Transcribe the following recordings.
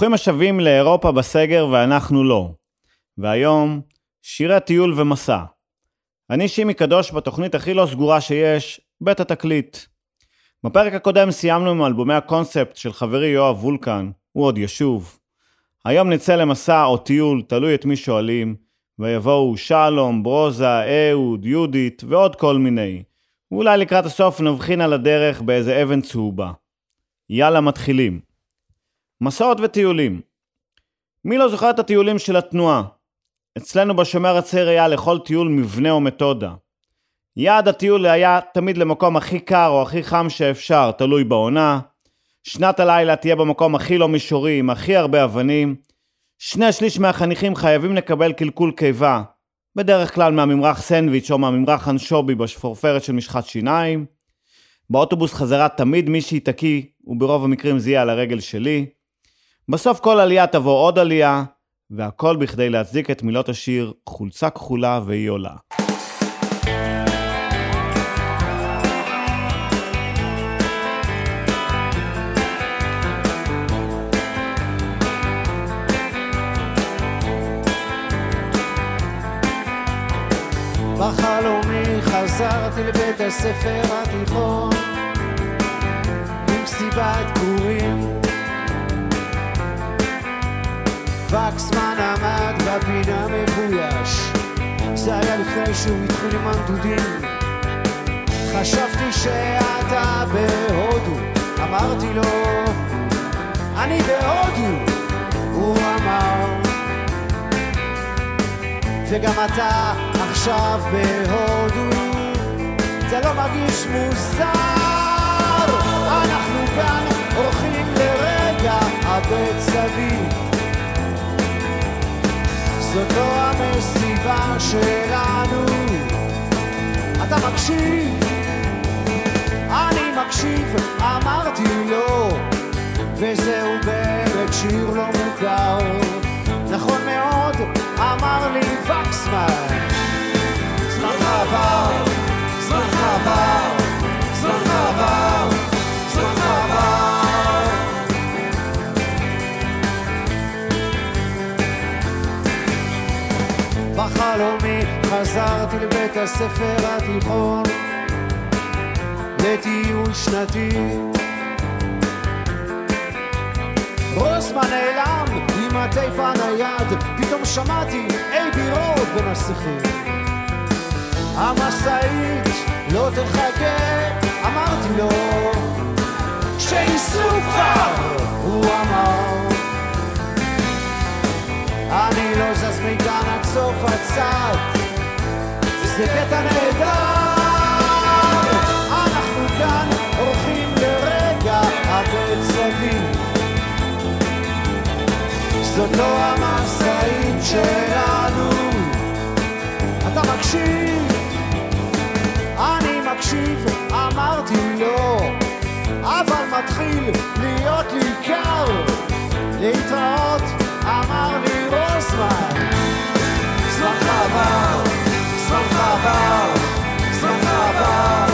ברוכים השבים לאירופה בסגר ואנחנו לא. והיום, שירי טיול ומסע. אני שימי קדוש בתוכנית הכי לא סגורה שיש, בית התקליט. בפרק הקודם סיימנו עם אלבומי הקונספט של חברי יואב וולקן, הוא עוד ישוב. היום נצא למסע או טיול, תלוי את מי שואלים, ויבואו שלום, ברוזה, אהוד, יהודית ועוד כל מיני. ואולי לקראת הסוף נבחין על הדרך באיזה אבן צהובה. יאללה, מתחילים. מסעות וטיולים. מי לא זוכר את הטיולים של התנועה? אצלנו בשומר הצעיר היה לכל טיול מבנה או מתודה. יעד הטיול היה תמיד למקום הכי קר או הכי חם שאפשר, תלוי בעונה. שנת הלילה תהיה במקום הכי לא מישורי, עם הכי הרבה אבנים. שני שליש מהחניכים חייבים לקבל קלקול קיבה, בדרך כלל מהממרח סנדוויץ' או מהממרח אנשובי בשפורפרת של משחת שיניים. באוטובוס חזרה תמיד מישהי תקיא, וברוב המקרים זה יהיה על הרגל שלי. בסוף כל עלייה תבוא עוד עלייה, והכל בכדי להצדיק את מילות השיר "חולצה כחולה והיא עולה". בחלומי חזרתי לבית הספר התיכון עם סיבת פורים וקסמן עמד בפינה מבויש זה היה לפני שהוא התחיל עם הנדודים. חשבתי שאתה בהודו אמרתי לו אני בהודו הוא אמר. וגם אתה עכשיו בהודו זה לא מרגיש מוזר. אנחנו כאן הולכים לרגע הבית זאת לא המסיבה שלנו. אתה מקשיב? אני מקשיב, אמרתי לו, וזהו באמת שיר לא מוכר. נכון מאוד, אמר לי וקסמן. זמן עבר, זמן עבר, זמן עבר, חזרתי לבית הספר התיכון לטיול שנתי. רוסמן נעלם עם הטייפ הנייד פתאום שמעתי אי בירות בין השיחים. המשאית לא תחכה אמרתי לו. שייסעו כבר הוא אמר. אני לא זז מכאן עד סוף הצד זה קטע נהדר אנחנו כאן לרגע הבית סביב זאת לא המשאית שלנו. אתה מקשיב? אני מקשיב, אמרתי לו אבל מתחיל להיות לי קר. להתראות אמר לי רוסמן זמן עבר, זמן עבר, זמן עבר,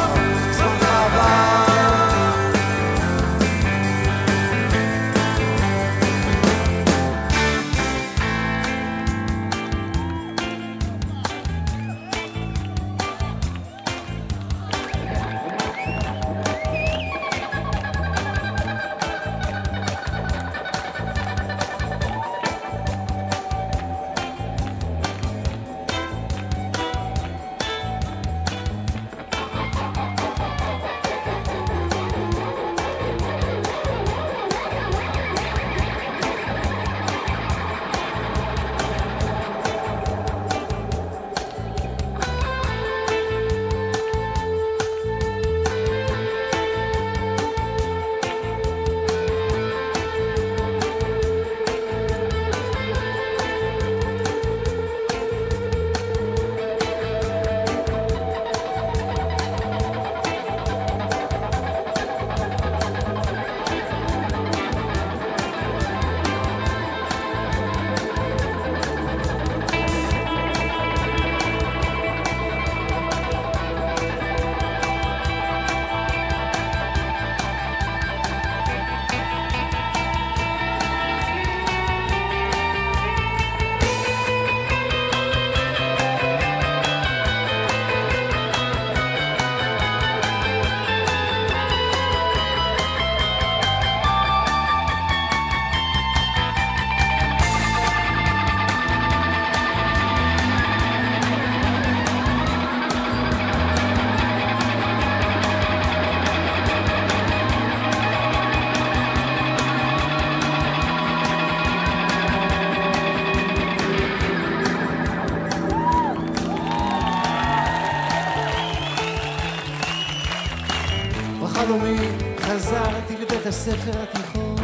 הספר התיכון.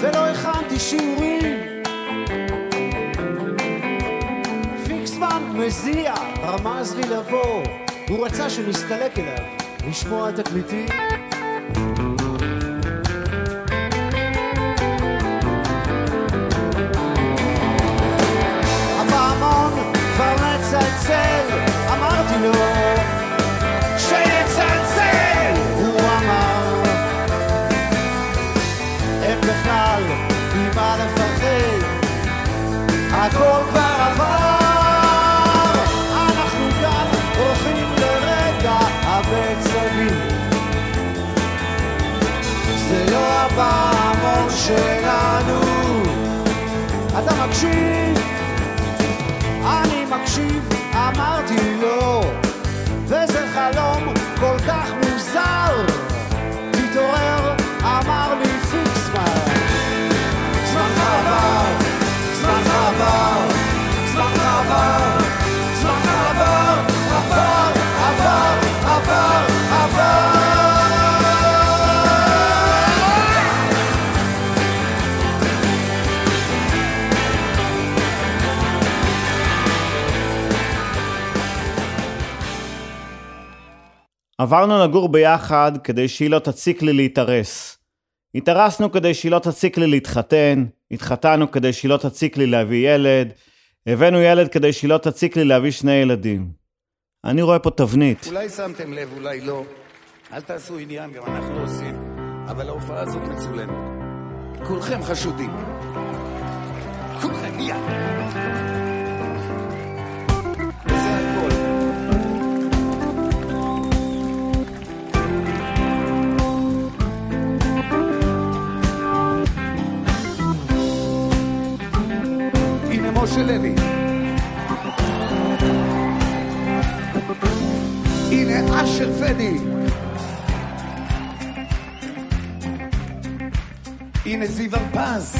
ולא הכנתי שיעורים. פיקסמן מזיע, רמז לי לבוא. הוא רצה שנסתלק אליו לשמוע תקליטים הכל כבר עבר. אנחנו כאן הולכים לרגע המצבים זה לא הפעמון שלנו. אתה מקשיב? אני מקשיב, עברנו לגור ביחד כדי שהיא לא תציק לי להתארס. התארסנו כדי שהיא לא תציק לי להתחתן, התחתנו כדי שהיא לא תציק לי להביא ילד, הבאנו ילד כדי שהיא לא תציק לי להביא שני ילדים. אני רואה פה תבנית. אולי שמתם לב, אולי לא. אל תעשו עניין, גם אנחנו עושים. אבל ההופעה הזאת מצולמת. כולכם חשודים. כולכם, מיד. משה לוי. הנה אשר פדי. הנה זיו הרפז.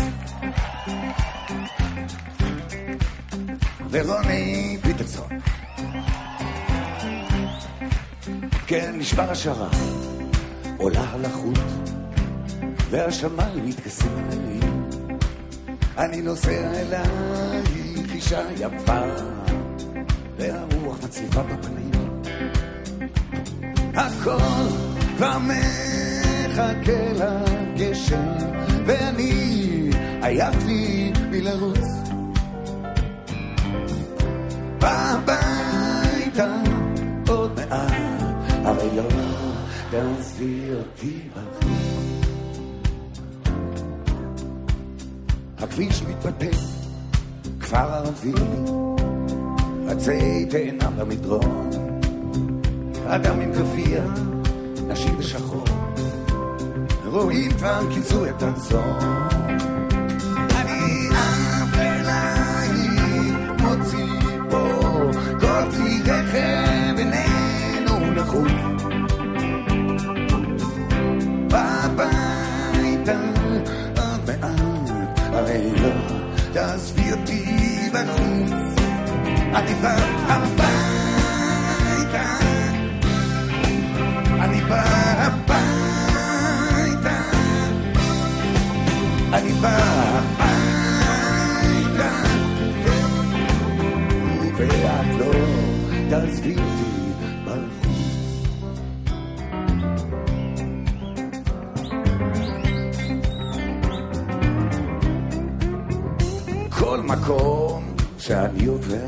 ורוני פיטרסון. כן, נשבר השערה, עולה על החוט, והשמיים מתכסים עליהם. אני נוסע אלייך, אישה יפה, והרוח מצליפה בפנים. הכל כבר מחכה לגשם, ואני עייף לי מלרוץ. הביתה עוד מעט, הרי לא תעזבי אותי בחוץ. הכביש מתפתח, כפר ערבי, עצי תאנה במדרון, אדם עם גביע, נשים בשחור, רואים כבר כיסו את הצאן. אני עף אלייך, מוציא פה, כל כלי איננו נחוץ. בביתה עוד מעט, הרי לא תעזבי אותי בחוץ. בא הביתה, אני בא הביתה, אני בא הביתה, ואת לא תעזבי שאני עובר,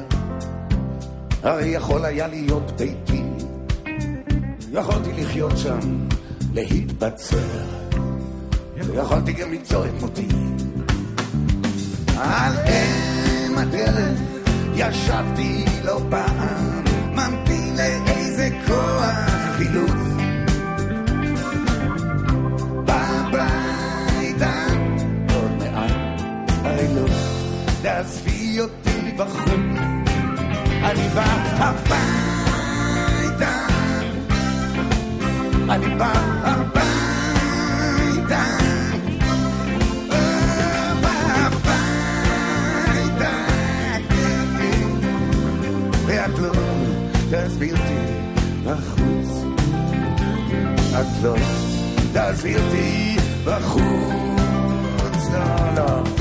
הרי יכול היה להיות ביתי. יכולתי לחיות שם, להתבצר, ויכולתי גם ליצור את מותי. על אם הדרך ישבתי לא פעם, ממתין לאיזה כוח חילוץ. בביתה עוד מעט, הרי לא אותי בחוץ. אני בא הביתה, אני בא הביתה, אה, בא הביתה, ואת לא תעזבי אותי בחוץ. את לא תעזבי אותי בחוץ, לא, לא. לא,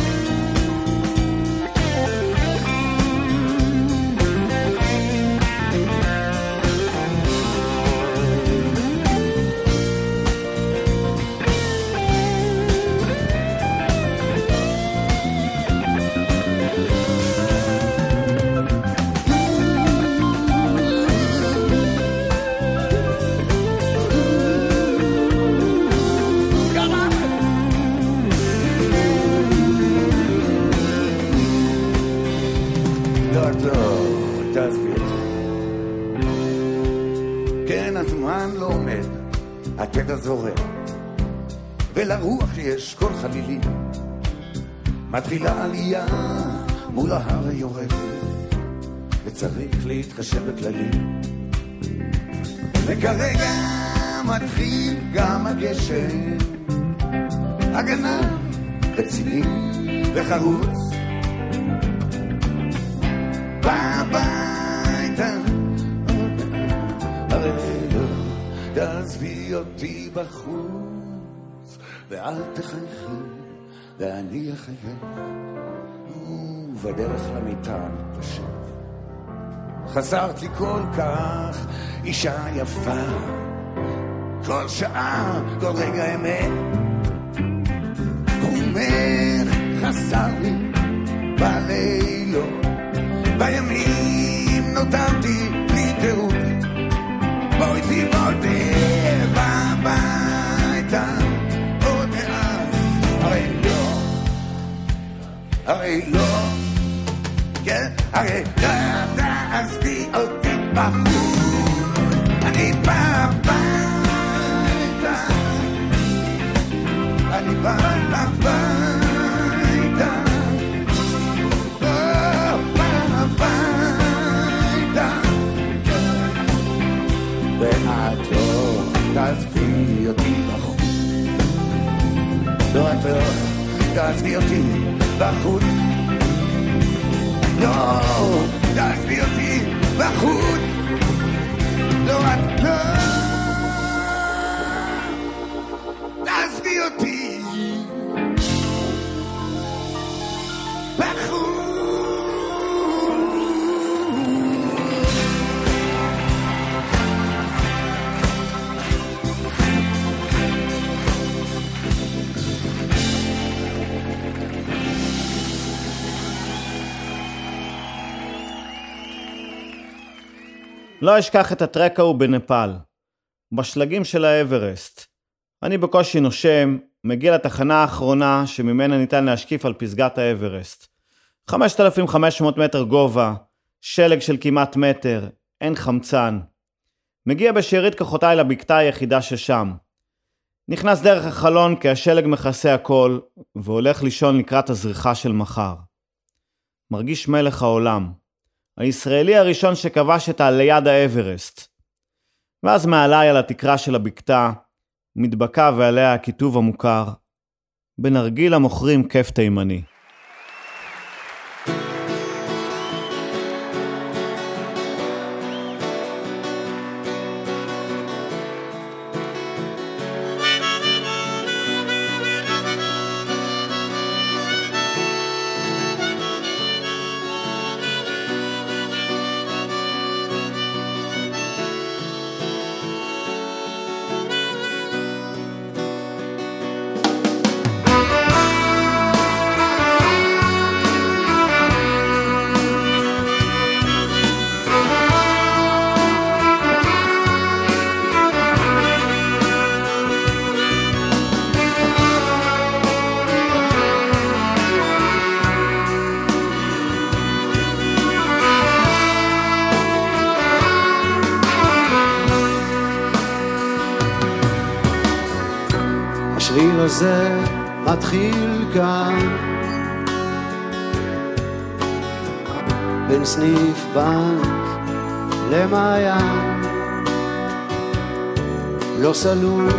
הזמן לא עומד, התדר זורם, ולרוח יש קול חלילי. מתחילה עלייה מול ההר היורד, וצריך להתחשב בכללים. וכרגע מתחיל גם הגשם, הגנה רציני וחרוץ. אותי בחוץ, ואל תחייכי, ואני אחייך, ובדרך למיטה מתפשט. חזרת לי כל כך, אישה יפה, כל שעה, כל רגע אמת. קומך חסר לי בלילות, בימים נותרתי בלי תירוץ. בואי תיבודי הרי לא, כן, הרי לא תעזבי אותי בחוץ, אני בא הביתה, אני בא הביתה, או, בא הביתה. ואת לא תעזבי אותי בחוץ. לא, את לא תעזבי אותי בחוץ. לא, תעזבי אותי בחוץ. לא, את לא לא אשכח את הטרק ההוא בנפאל, בשלגים של האברסט. אני בקושי נושם, מגיע לתחנה האחרונה שממנה ניתן להשקיף על פסגת האברסט. 5,500 מטר גובה, שלג של כמעט מטר, אין חמצן. מגיע בשארית כוחותיי לבקתה היחידה ששם. נכנס דרך החלון כי השלג מכסה הכל, והולך לישון לקראת הזריחה של מחר. מרגיש מלך העולם. הישראלי הראשון שכבש את ליד האברסט. ואז מעליי על התקרה של הבקתה, מדבקה ועליה הכיתוב המוכר, בנרגילה מוכרים כיף תימני. בין סניף בנק למעיין. לא סלול,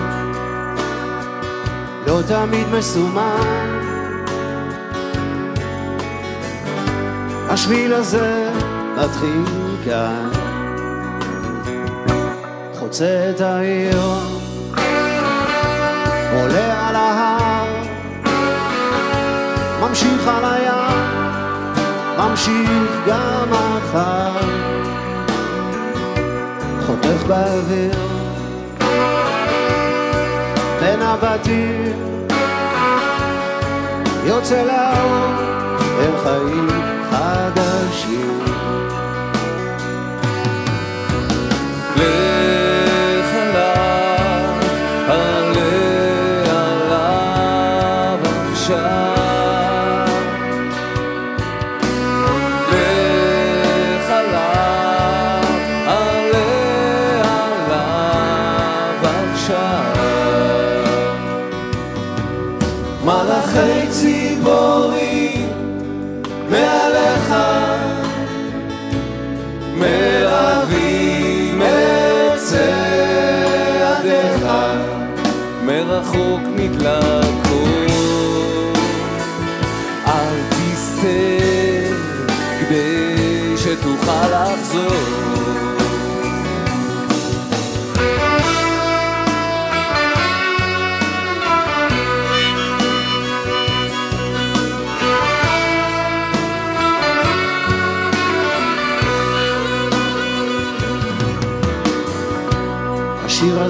לא תמיד מסומן. השביל הזה מתחיל כאן. חוצה את העיר עולה על ההר, ממשיך על הים, ממשיך גם מחר, חותך באוויר, בין הבתים, יוצא לאור אל חיים חדשים.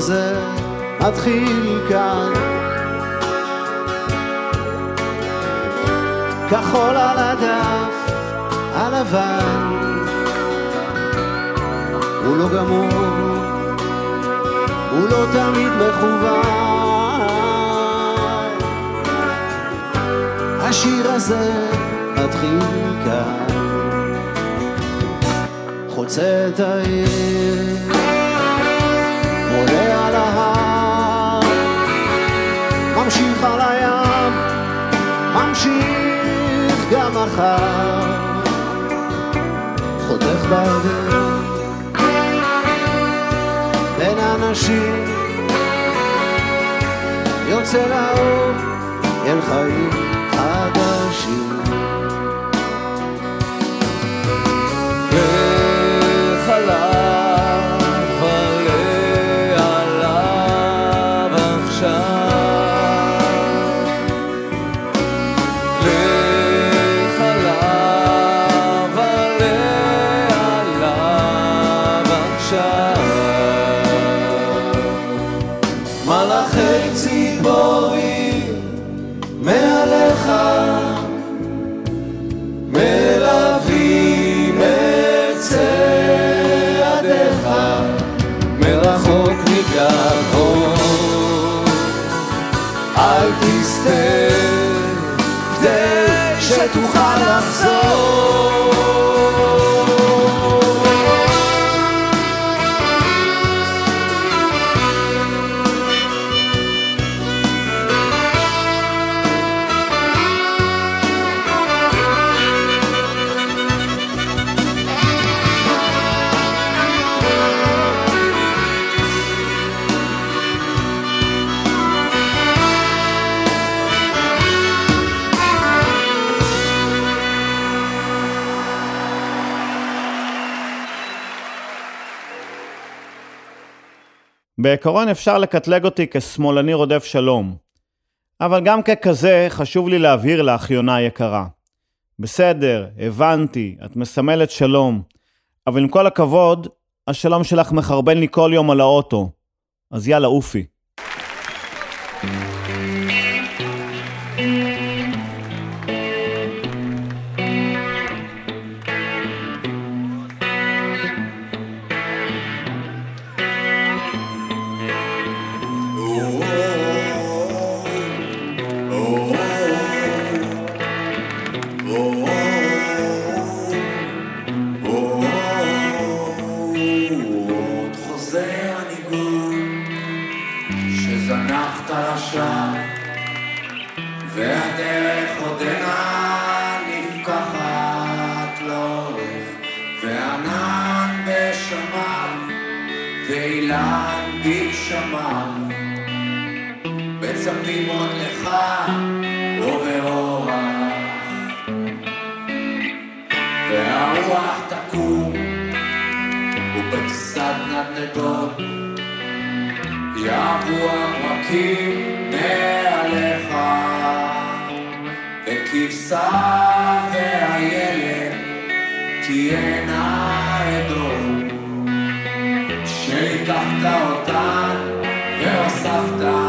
הזה מתחיל כאן. כחול על הדף הלבן הוא לא גמור הוא לא תמיד מכוון. השיר הזה מתחיל כאן. חוצה את העיר מחר, חותך באוויר, בין אנשים, יוצא לאור אל חיים חדשים. לך כדי שתוכל לחזור בעיקרון אפשר לקטלג אותי כשמאלני רודף שלום. אבל גם ככזה חשוב לי להבהיר לך, יונה היקרה. בסדר, הבנתי, את מסמלת שלום, אבל עם כל הכבוד, השלום שלך מחרבן לי כל יום על האוטו. אז יאללה, עופי. תקום ובטיסת נדנדות יעברו הפרקים מעליך, וכבשה והילד תהיינה עדות, שהקפת אותן והוספת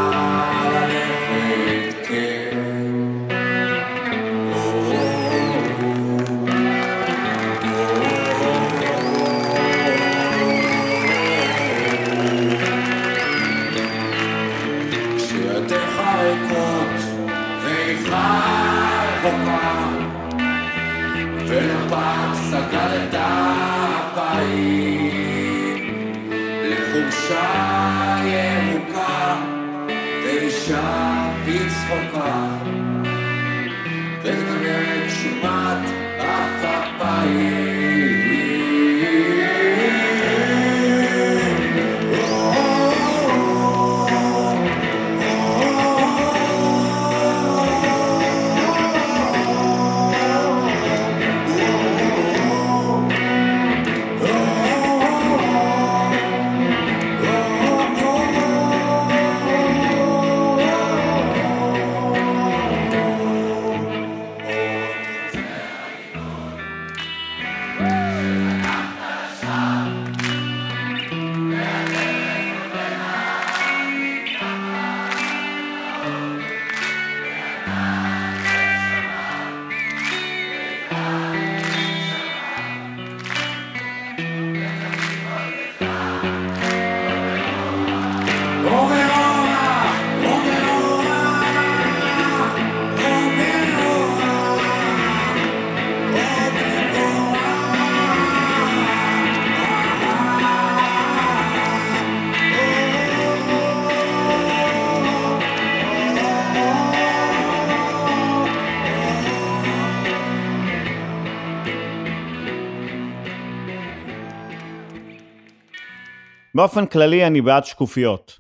באופן כללי אני בעד שקופיות.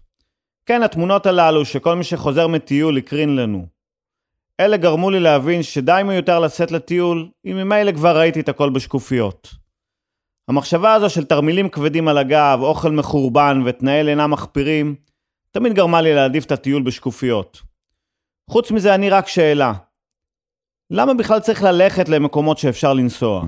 כן, התמונות הללו שכל מי שחוזר מטיול הקרין לנו. אלה גרמו לי להבין שדי מיותר לצאת לטיול, אם ממילא כבר ראיתי את הכל בשקופיות. המחשבה הזו של תרמילים כבדים על הגב, אוכל מחורבן ותנאי לינה מחפירים, תמיד גרמה לי להעדיף את הטיול בשקופיות. חוץ מזה, אני רק שאלה. למה בכלל צריך ללכת למקומות שאפשר לנסוע?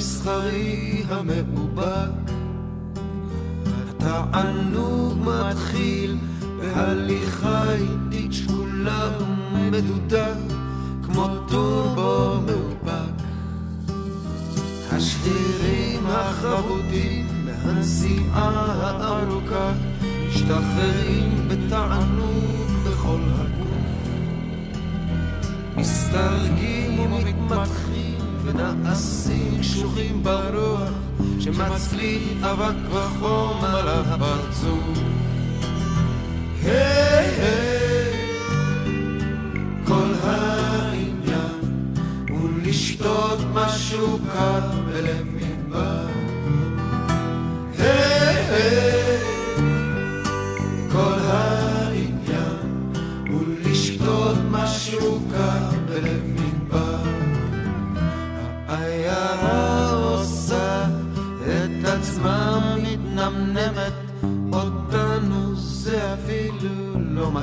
המסחרי המאובק. התענוג מתחיל בהליכה איטית שקולה ומדודה כמו טורבו מאופק. השרירים החבוטים מהנסיעה הארוכה משתחררים בתענוג בכל הגוף. מסתרגים ומתמתחים ונעשים קשוחים ברוח שמצליף אבק וחום על הפרצוף. היי היי כל העניין הוא לשתות משהו קר בלב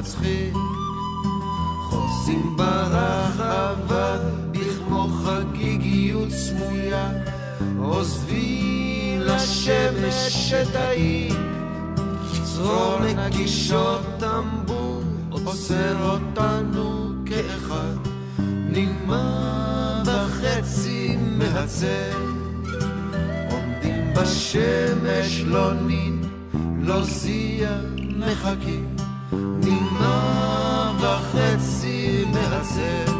מצחיק. חוצים ברחבה בכמו חגיגיות סמויה עוזבים לשמש את העיר. צרור נגישות טמבור עוצר אותנו כאחד. נימה וחצי מהצל. בשמש לא נין, לא זיע מחכים, נימה וחצי מהצל.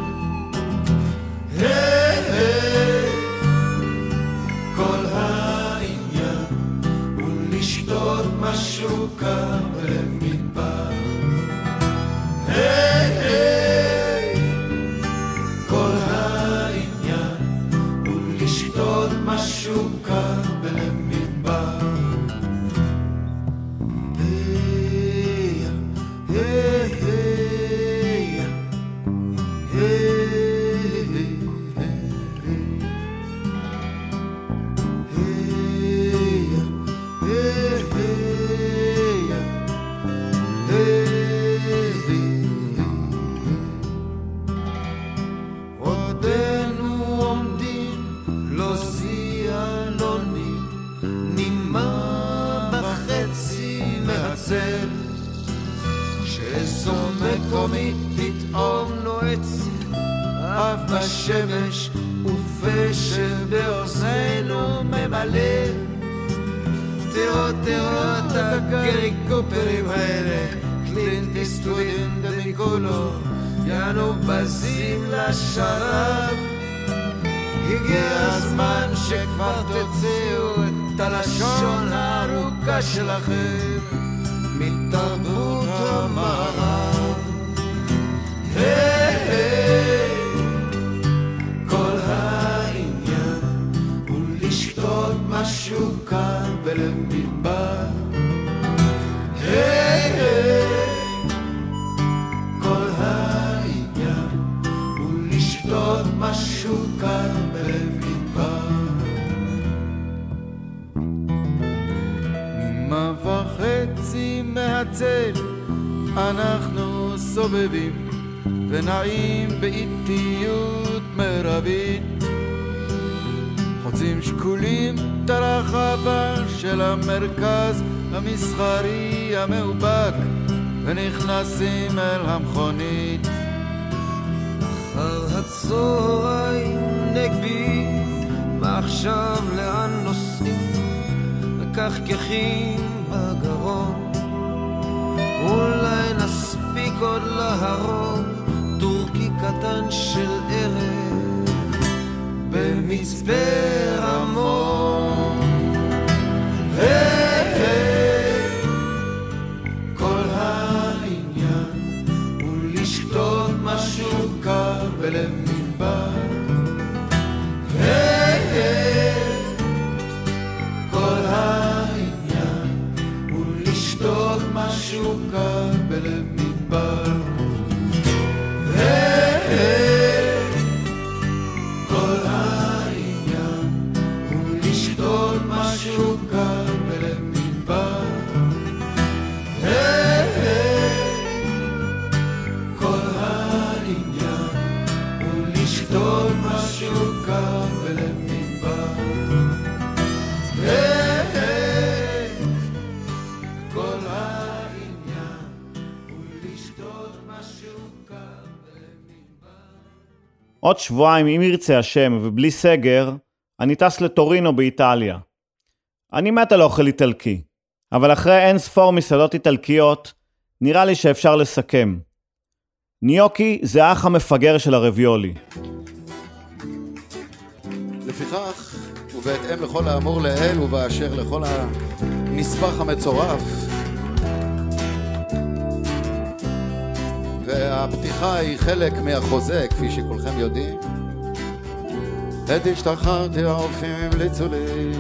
איסטוויד ומיקולו, יענו בזים לשרב. הגיע הזמן שכבר תוציאו את הלשון הארוכה שלכם מתרבות המערב. היי היי, כל העניין הוא לשתות משהו קר בלב מדבר. סובבים ונעים באיטיות מרבית. חוצים שקולים את הרחבה של המרכז המסחרי המאובק ונכנסים אל המכונית. אחר הצהריים נגבי מה לאן נוסעים? מקחקחים בגרון. אולי נספיק עוד להרוג טורקי קטן של ערב במצפה רמון. היי עוד שבועיים, אם ירצה השם ובלי סגר, אני טס לטורינו באיטליה. אני מת על אוכל איטלקי, אבל אחרי אין ספור מסעדות איטלקיות, נראה לי שאפשר לסכם. ניוקי זה האח המפגר של הרביולי. לפיכך, ובהתאם לכל האמור לעיל ובאשר לכל הנספח המצורף, והפתיחה היא חלק מהחוזה, כפי שכולכם יודעים. עת השתחררתי הרופאים המליצו לי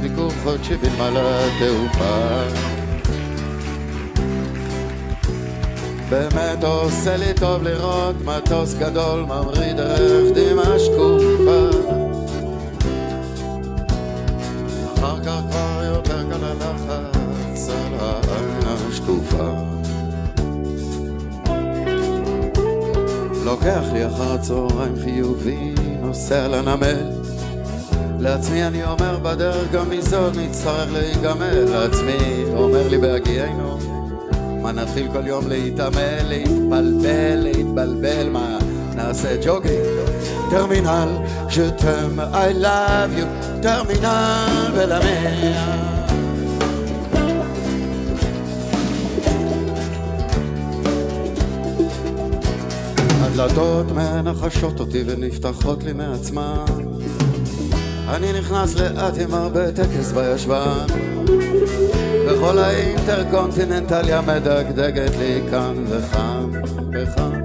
ביקור חודשי בנמל התעופה. באמת עושה לי טוב לראות מטוס גדול ממריא דרך דמעה שקופה. לוקח לי אחר הצהריים חיובי, נוסע לנמל. לעצמי אני אומר בדרך גם מזאת נצטרך להיגמל. לעצמי אומר לי בהגיענו, מה נתחיל כל יום להתעמל, להתבלבל, להתבלבל, מה נעשה ג'וגינג. טרמינל, שתם, I love you, טרמינל ולמאה. הדלתות מנחשות אותי ונפתחות לי מעצמן. אני נכנס לאט עם הרבה טקס בישבן. וכל האינטרקונטיננטליה מדגדגת לי כאן וכאן וכאן.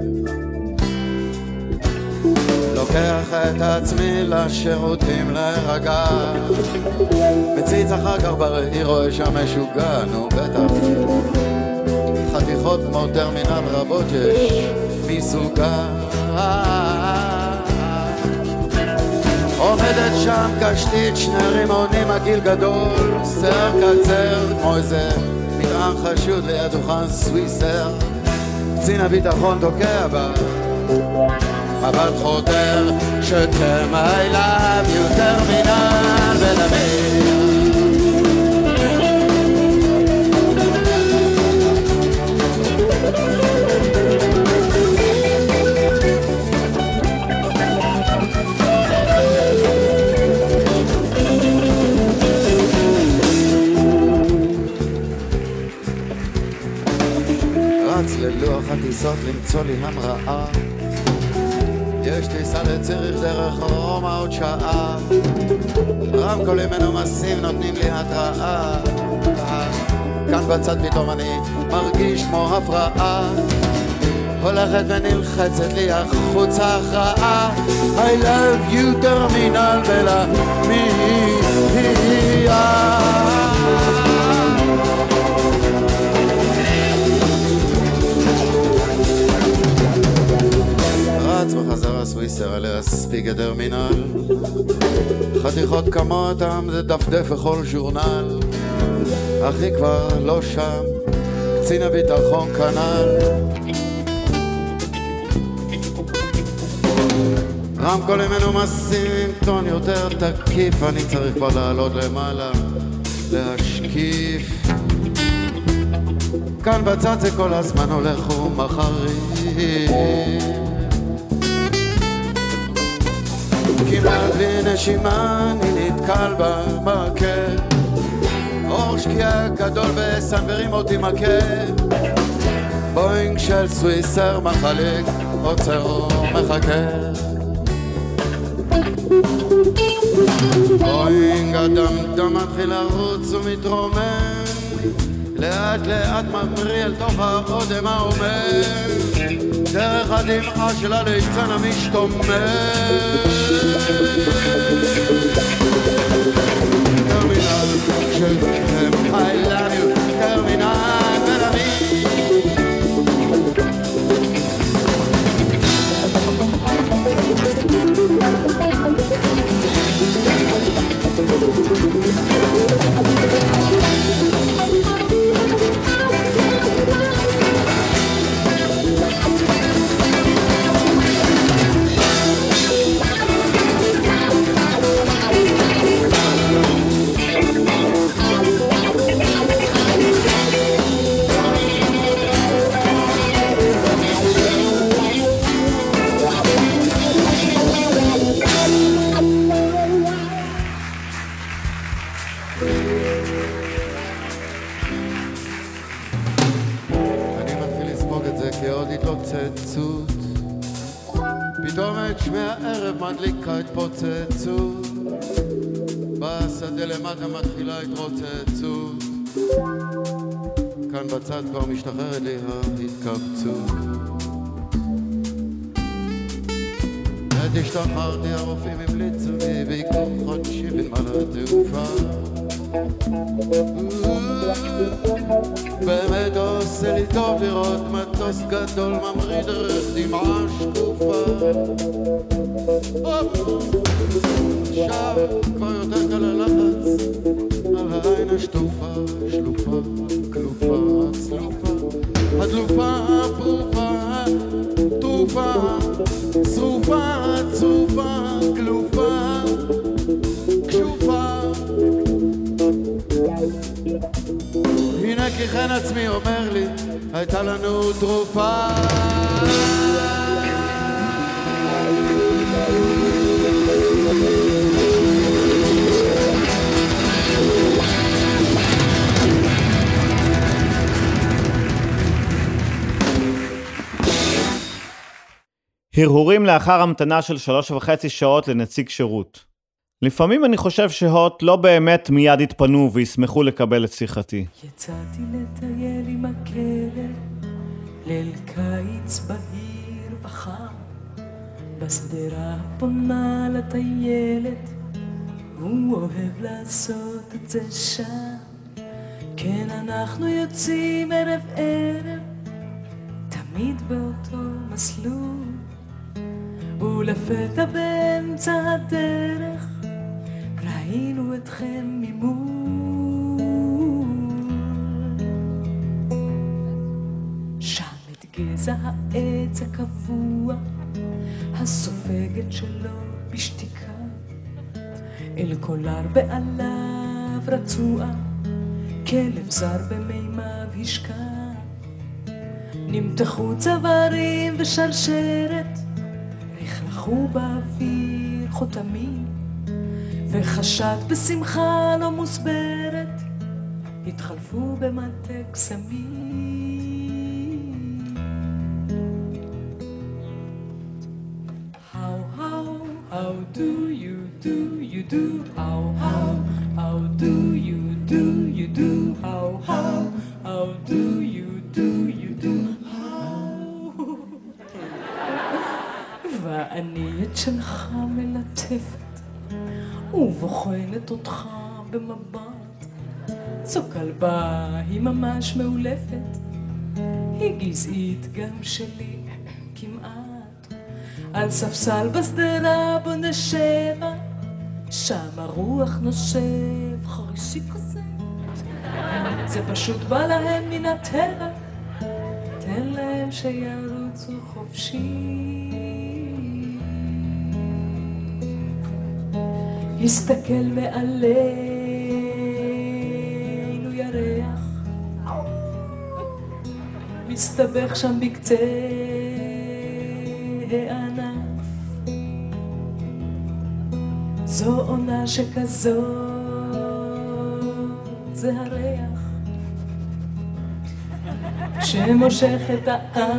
לוקח את עצמי לשירותים להירגע. מציץ אחר כך בראי רואה שם משוגע, נו בטח. חתיכות כמו טרמינל רבות יש מסוגה עומדת שם קשתית, שני רימונים עגיל גדול, שיער קצר כמו איזה מטען חשוד ליד דוכן סוויסר, קצין הביטחון תוקע בה, מבט חותר, שתם I you טרמינל ולמיר הטיסות למצוא לי המראה יש טיסה לציריך דרך רומא עוד שעה. רמקולים מנומסים נותנים לי התראה. כאן בצד פתאום אני מרגיש כמו הפרעה. הולכת ונלחצת לי החוצה הכרעה. I love you טרמינל ולמיה בחזרה סוויסר עליה ספיגה טרמינל חתיכות כמותם זה דפדף בכל ז'ורנל. אחי כבר לא שם קצין הביטחון כנ"ל. רמקולים מנומסים עם טון יותר תקיף אני צריך כבר לעלות למעלה להשקיף. כאן בצד זה כל הזמן הולך ומחריף כמעט בלי נשימה אני נתקל במקל אור שקיעה גדול בסנוורים אותי מכה. בואינג של סוויסר מחליק עוצר ומחכה. בואינג הדמדם מתחיל לרוץ ומתרומם לאט לאט ממריא אל תוך האודם העומד. דרך הדמעה של הליצן המשתומם. טרמינל של I טרמינל כעוד התלוצצות פתאום את שמי הערב מדליקה התפוצצות בשדה למטה מתחילה התרוצצות כאן בצד כבר משתחררת לי ההתכווצות עת השתחררתי הרופאים המליצו לי ביקור חודשי בנמל התעופה באמת עושה לי טוב לראות מטוס גדול ממריא דרך דמעה שקופה. עכשיו כבר יותר קל הלחץ על העין השטופה, שלופה, כלופה, צלופה. הדלופה, פרופה, טרופה, שרופה, צרופה, כלופה, כשופה הנה כי חן עצמי אומר לי, הייתה לנו תרופה הרהורים לאחר המתנה של שלוש וחצי שעות לנציג שירות. לפעמים אני חושב שהוט לא באמת מיד יתפנו וישמחו לקבל את שיחתי. יצאתי לטייל עם הכלב, ליל קיץ בהיר וחם, בשדרה פונה לטיילת, הוא אוהב לעשות את זה שם. כן, אנחנו יוצאים ערב ערב, תמיד באותו מסלול, ולפתע באמצע הדרך, ראינו אתכם ממול. שם את גזע העץ הקבוע, הסופגת שלו בשתיקה, אל קולר בעליו רצוע, כלב זר במימיו השקע. נמתחו צווארים ושרשרת, רכלכו באוויר חותמים, וחשד בשמחה לא מוסברת, התחלפו במטה קסמים. How, how, how do you do, you do, how, how, how do you do, you do, how, how, how do you do, you do, how. ואני את שלך ובוחנת אותך במבט. זו כלבה, היא ממש מאולפת, היא גזעית גם שלי, כמעט. על ספסל בשדרה בו נשבה, שם הרוח נושב חרישי כזה. זה פשוט בא להם מן הטבע, תן להם שירוצו חופשי. הסתכל מעלינו ירח, מסתבך שם בקצה הענף. זו עונה שכזאת, זה הריח שמושך את האף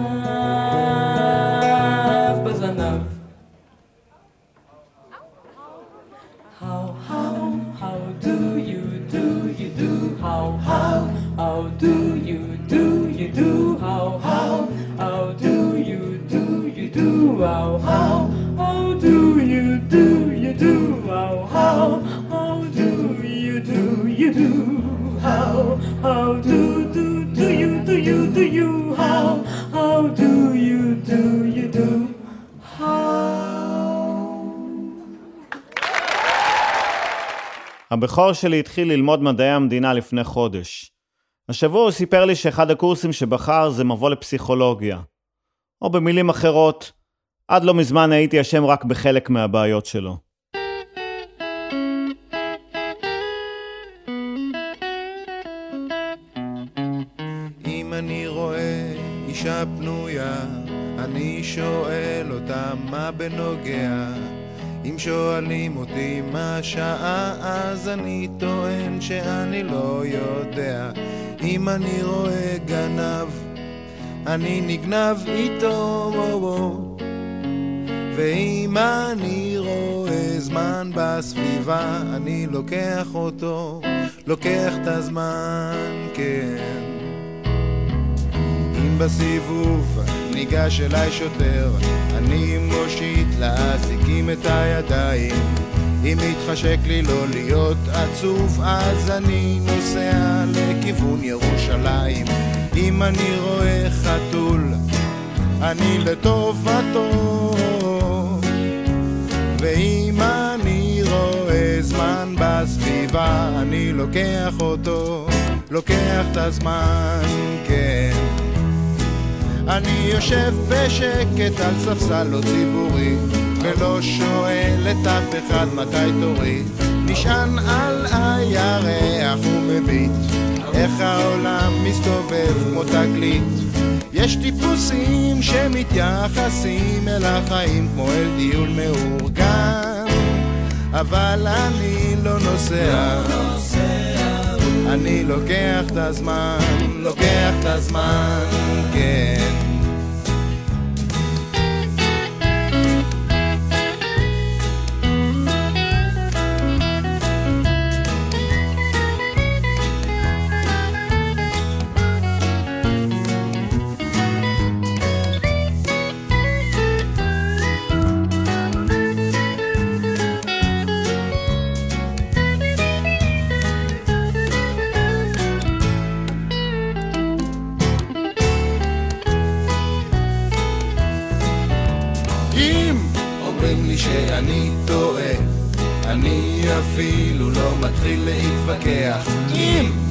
בזנב. הבכור שלי התחיל ללמוד מדעי המדינה לפני חודש. השבוע הוא סיפר לי שאחד הקורסים שבחר זה מבוא לפסיכולוגיה. או במילים אחרות, עד לא מזמן הייתי אשם רק בחלק מהבעיות שלו. אם אני רואה אישה פנויה, אני שואל אותה מה בנוגע. אם שואלים אותי מה השעה, אז אני טוען שאני לא יודע. אם אני רואה גנב, אני נגנב איתו, וואו, וואו. ואם אני רואה זמן בסביבה, אני לוקח אותו, לוקח את הזמן, כן. אם בסיבוב ניגש אליי שוטר, אני מושיט לאזיקים את הידיים. אם מתחשק לי לא להיות עצוב, אז אני נוסע לכיוון ירושלים. אם אני רואה חתול, אני לטובתו. ואם אני רואה זמן בסביבה, אני לוקח אותו, לוקח את הזמן, כן. אני יושב בשקט על ספסל לא ציבורי, ולא שואל את אף אחד מתי תורי. נשען על הירח ומביט, איך העולם מסתובב כמו תגלית. יש טיפוסים שמתייחסים אל החיים כמו אל טיול מאורגן, אבל אני לא נוסע. אני לוקח את הזמן, לוקח את הזמן, כן.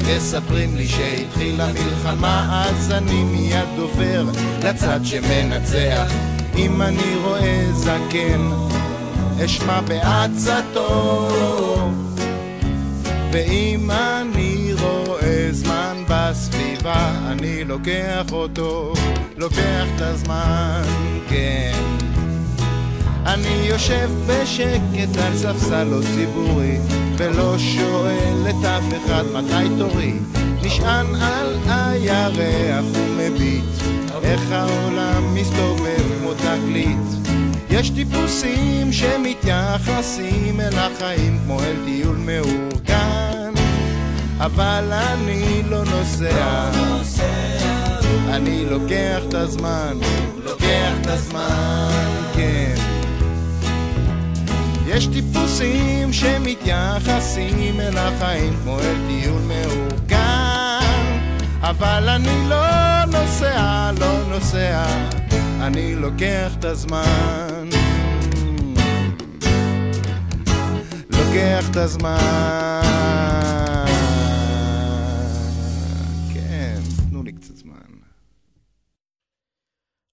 מספרים לי שהתחילה מלחמה, אז אני מיד עובר לצד שמנצח. אם אני רואה זקן, אשמע בעצתו. ואם אני רואה זמן בסביבה, אני לוקח אותו, לוקח את הזמן, כן. אני יושב בשקט על ספסל לא ציבורי, ולא שואל את אף אחד מתי תורי. נשען על הירח ומביט, איך העולם מסתובב כמו תגלית. יש טיפוסים שמתייחסים אל החיים כמו אל טיול מאורגן, אבל אני לא נוסע. אני לוקח את הזמן, לוקח את הזמן. יש טיפוסים שמתייחסים אל החיים כמו אל טיול מאורגן, אבל אני לא נוסע, לא נוסע, אני לוקח את הזמן. לוקח את הזמן. כן, תנו לי קצת זמן.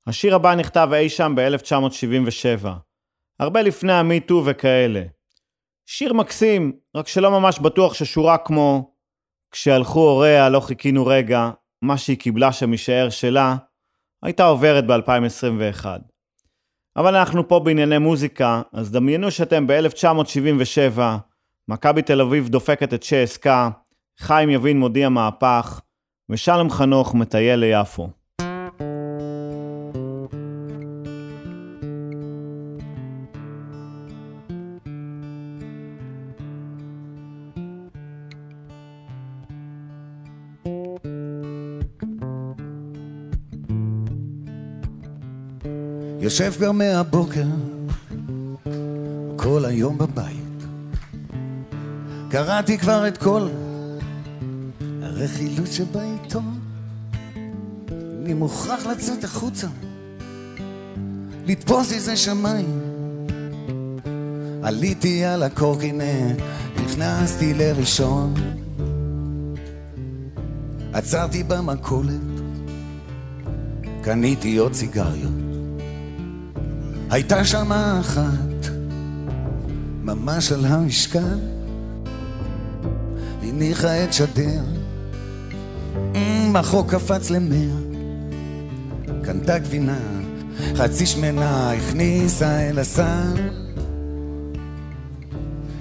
השיר הבא נכתב אי שם ב-1977, הרבה לפני המיטו וכאלה. שיר מקסים, רק שלא ממש בטוח ששורה כמו כשהלכו הוריה לא חיכינו רגע, מה שהיא קיבלה שם יישאר שלה, הייתה עוברת ב-2021. אבל אנחנו פה בענייני מוזיקה, אז דמיינו שאתם ב-1977, מכבי תל אביב דופקת את שעסקה, חיים יבין מודיע מהפך, ושלום חנוך מטייל ליפו. יושב כבר מהבוקר, כל היום בבית. קראתי כבר את כל הרכילות שבעיתון. אני מוכרח לצאת החוצה, לתפוס איזה שמיים. עליתי על הקורקינט, נכנסתי לראשון. עצרתי במכולת, קניתי עוד סיגריות. הייתה שם אחת, ממש על המשכן, הניחה את שדיה, אמ, החוק קפץ למאה, קנתה גבינה, חצי שמנה, הכניסה אל הסל.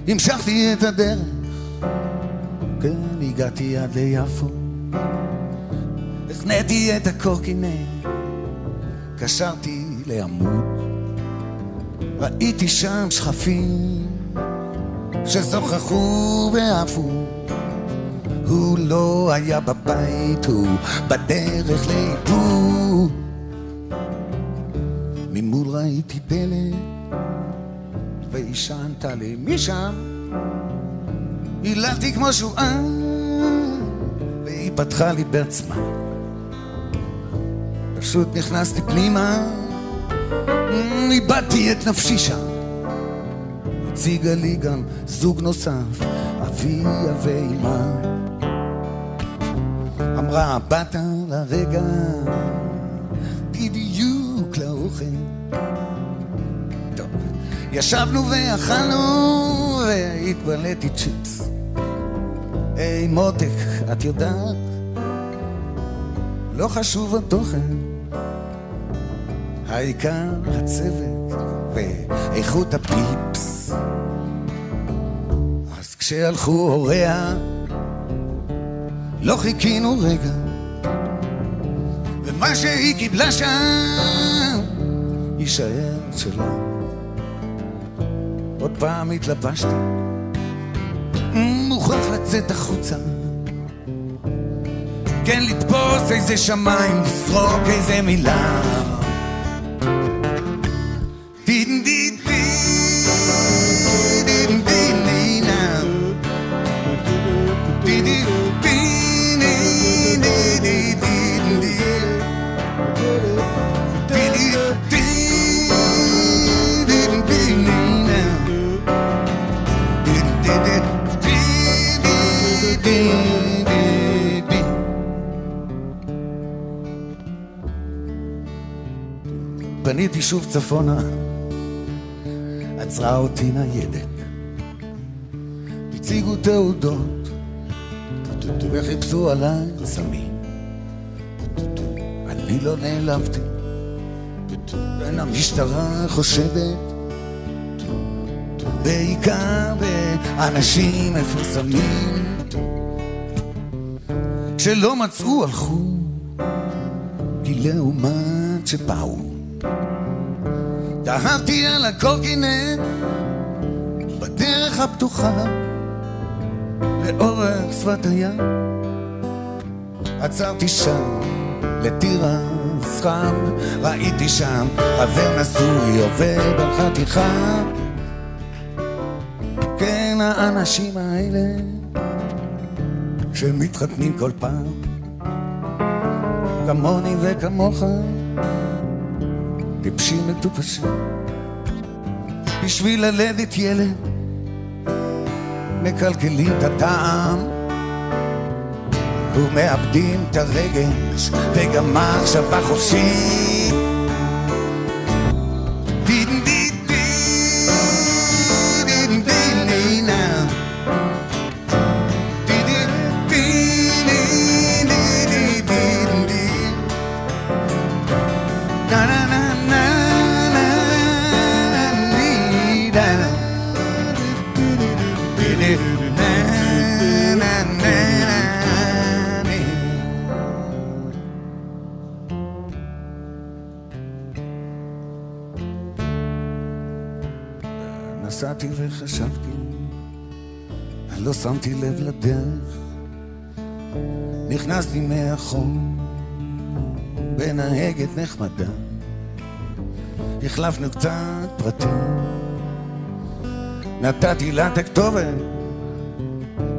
המשכתי את הדרך, כן, הגעתי עד ליפו. החניתי את הקורקינט, קשרתי לעמוד. ראיתי שם שכפים ששוחחו ועפו. הוא לא היה בבית, הוא בדרך לאיפור. ממול ראיתי פלא, והשענת לי משם. היללתי כמו שואה, והיא פתחה לי בעצמה. פשוט נכנסתי פנימה, איבדתי את נפשי שם. הציגה לי גם זוג נוסף, אביה ואימה. אמרה, באת לרגע, בדיוק לאוכל. טוב, ישבנו ואכלנו, והתבלאתי צ'יפס. היי מותק, את יודעת? לא חשוב התוכן, העיקר הצוות ואיכות הפיפס. אז כשהלכו הוריה, לא חיכינו רגע, ומה שהיא קיבלה שם, יישאר שלה. עוד פעם התלבשתי, מוכרח לצאת החוצה. כן, לתפוס איזה שמיים, לזרוק איזה מילה. פניתי שוב צפונה, עצרה אותי ניידת. הציגו תעודות, וחיפשו עליי? סמים. אני לא נעלבתי, בין המשטרה חושדת, בעיקר באנשים מפורסמים, שלא מצאו הלכו, כי לעומת שבאו. דהרתי על הקורקינט בדרך הפתוחה לאורך שפת הים. עצרתי שם לתירס חם ראיתי שם חבר נשוי עובד על חתיכה. כן האנשים האלה שמתחתנים כל פעם כמוני וכמוך טיפשים מטופשים. בשביל ללדת ילד מקלקלים את הטעם. ומאבדים את הרגש וגם מחשבה חופשית שמתי לב לדרך, נכנסתי מאחור בנהגת נחמדה, החלפנו קצת פרטים, נתתי לה את הכתובת,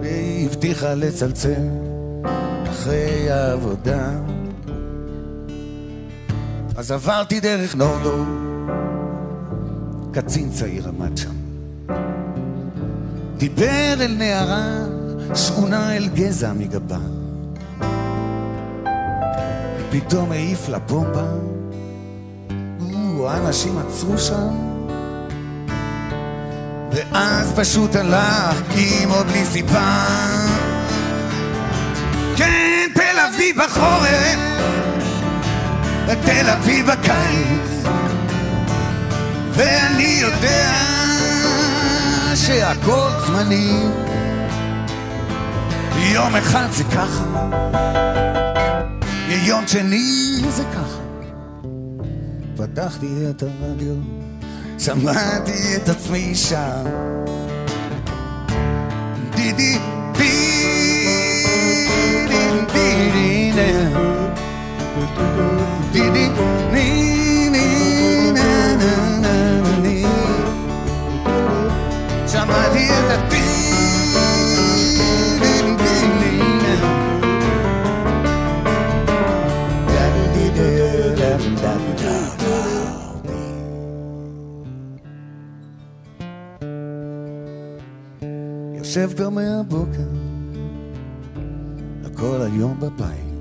והיא הבטיחה לצלצל אחרי העבודה. אז עברתי דרך נורדו, קצין צעיר עמד שם. דיבר אל נערה, שכונה אל גזע מגבה. פתאום העיף לה בומבה, האנשים עצרו שם, ואז פשוט הלך עם עוד בלי סיבה. כן, תל אביב בחורף, ותל אביב בקיץ, ואני יודע שהכל זמני. יום אחד זה ככה, יום שני זה ככה. פתחתי את הרדיו, שמעתי את עצמי שם. דידי די די די די נה. דידי יושב גם מהבוקר, כל היום בבית.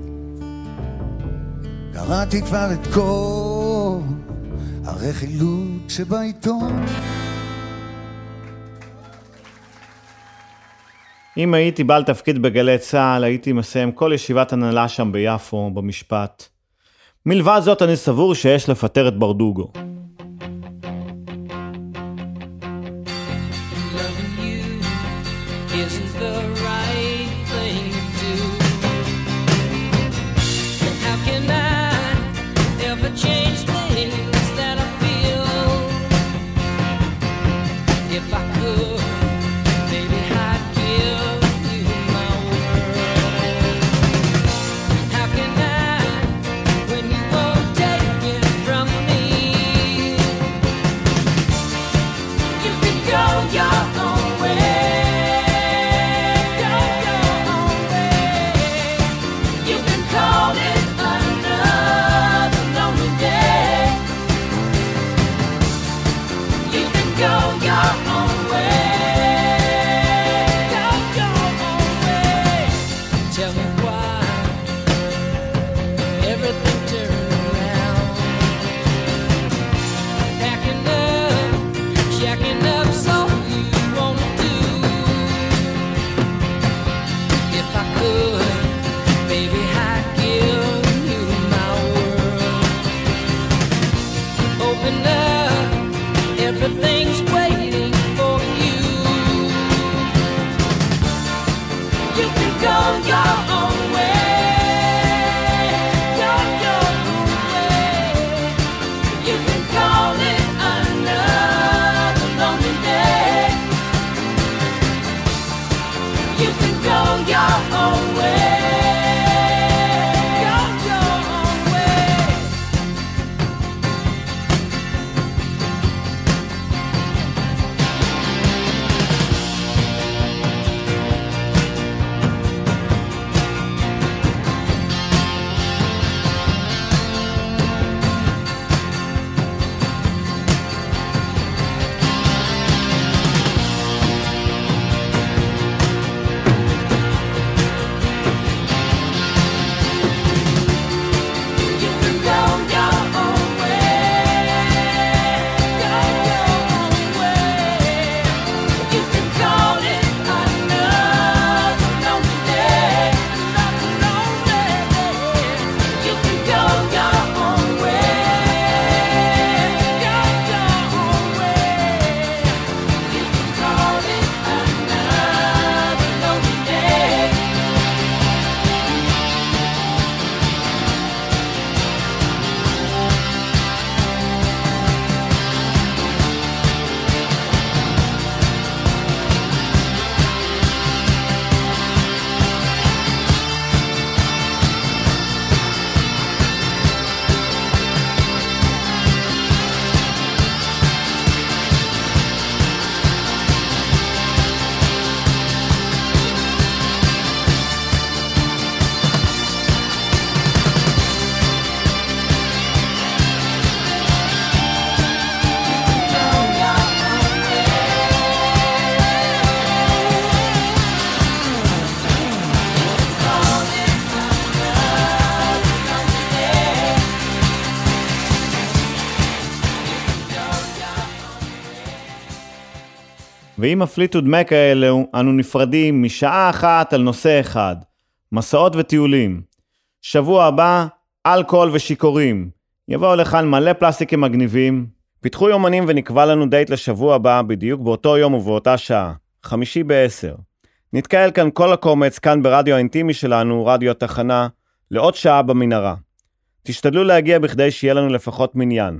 קראתי כבר את כל הרכילות שבעיתון. אם הייתי בעל תפקיד בגלי צה"ל, הייתי מסיים כל ישיבת הנהלה שם ביפו, במשפט. מלבד זאת, אני סבור שיש לפטר את ברדוגו. Go, go. ועם ה Fleetwood Mac האלו, אנו נפרדים משעה אחת על נושא אחד, מסעות וטיולים. שבוע הבא, אלכוהול ושיכורים. יבואו לכאן מלא פלסטיקים מגניבים. פיתחו יומנים ונקבע לנו דייט לשבוע הבא, בדיוק באותו יום ובאותה שעה, חמישי בעשר. נתקהל כאן כל הקומץ, כאן ברדיו האינטימי שלנו, רדיו התחנה, לעוד שעה במנהרה. תשתדלו להגיע בכדי שיהיה לנו לפחות מניין.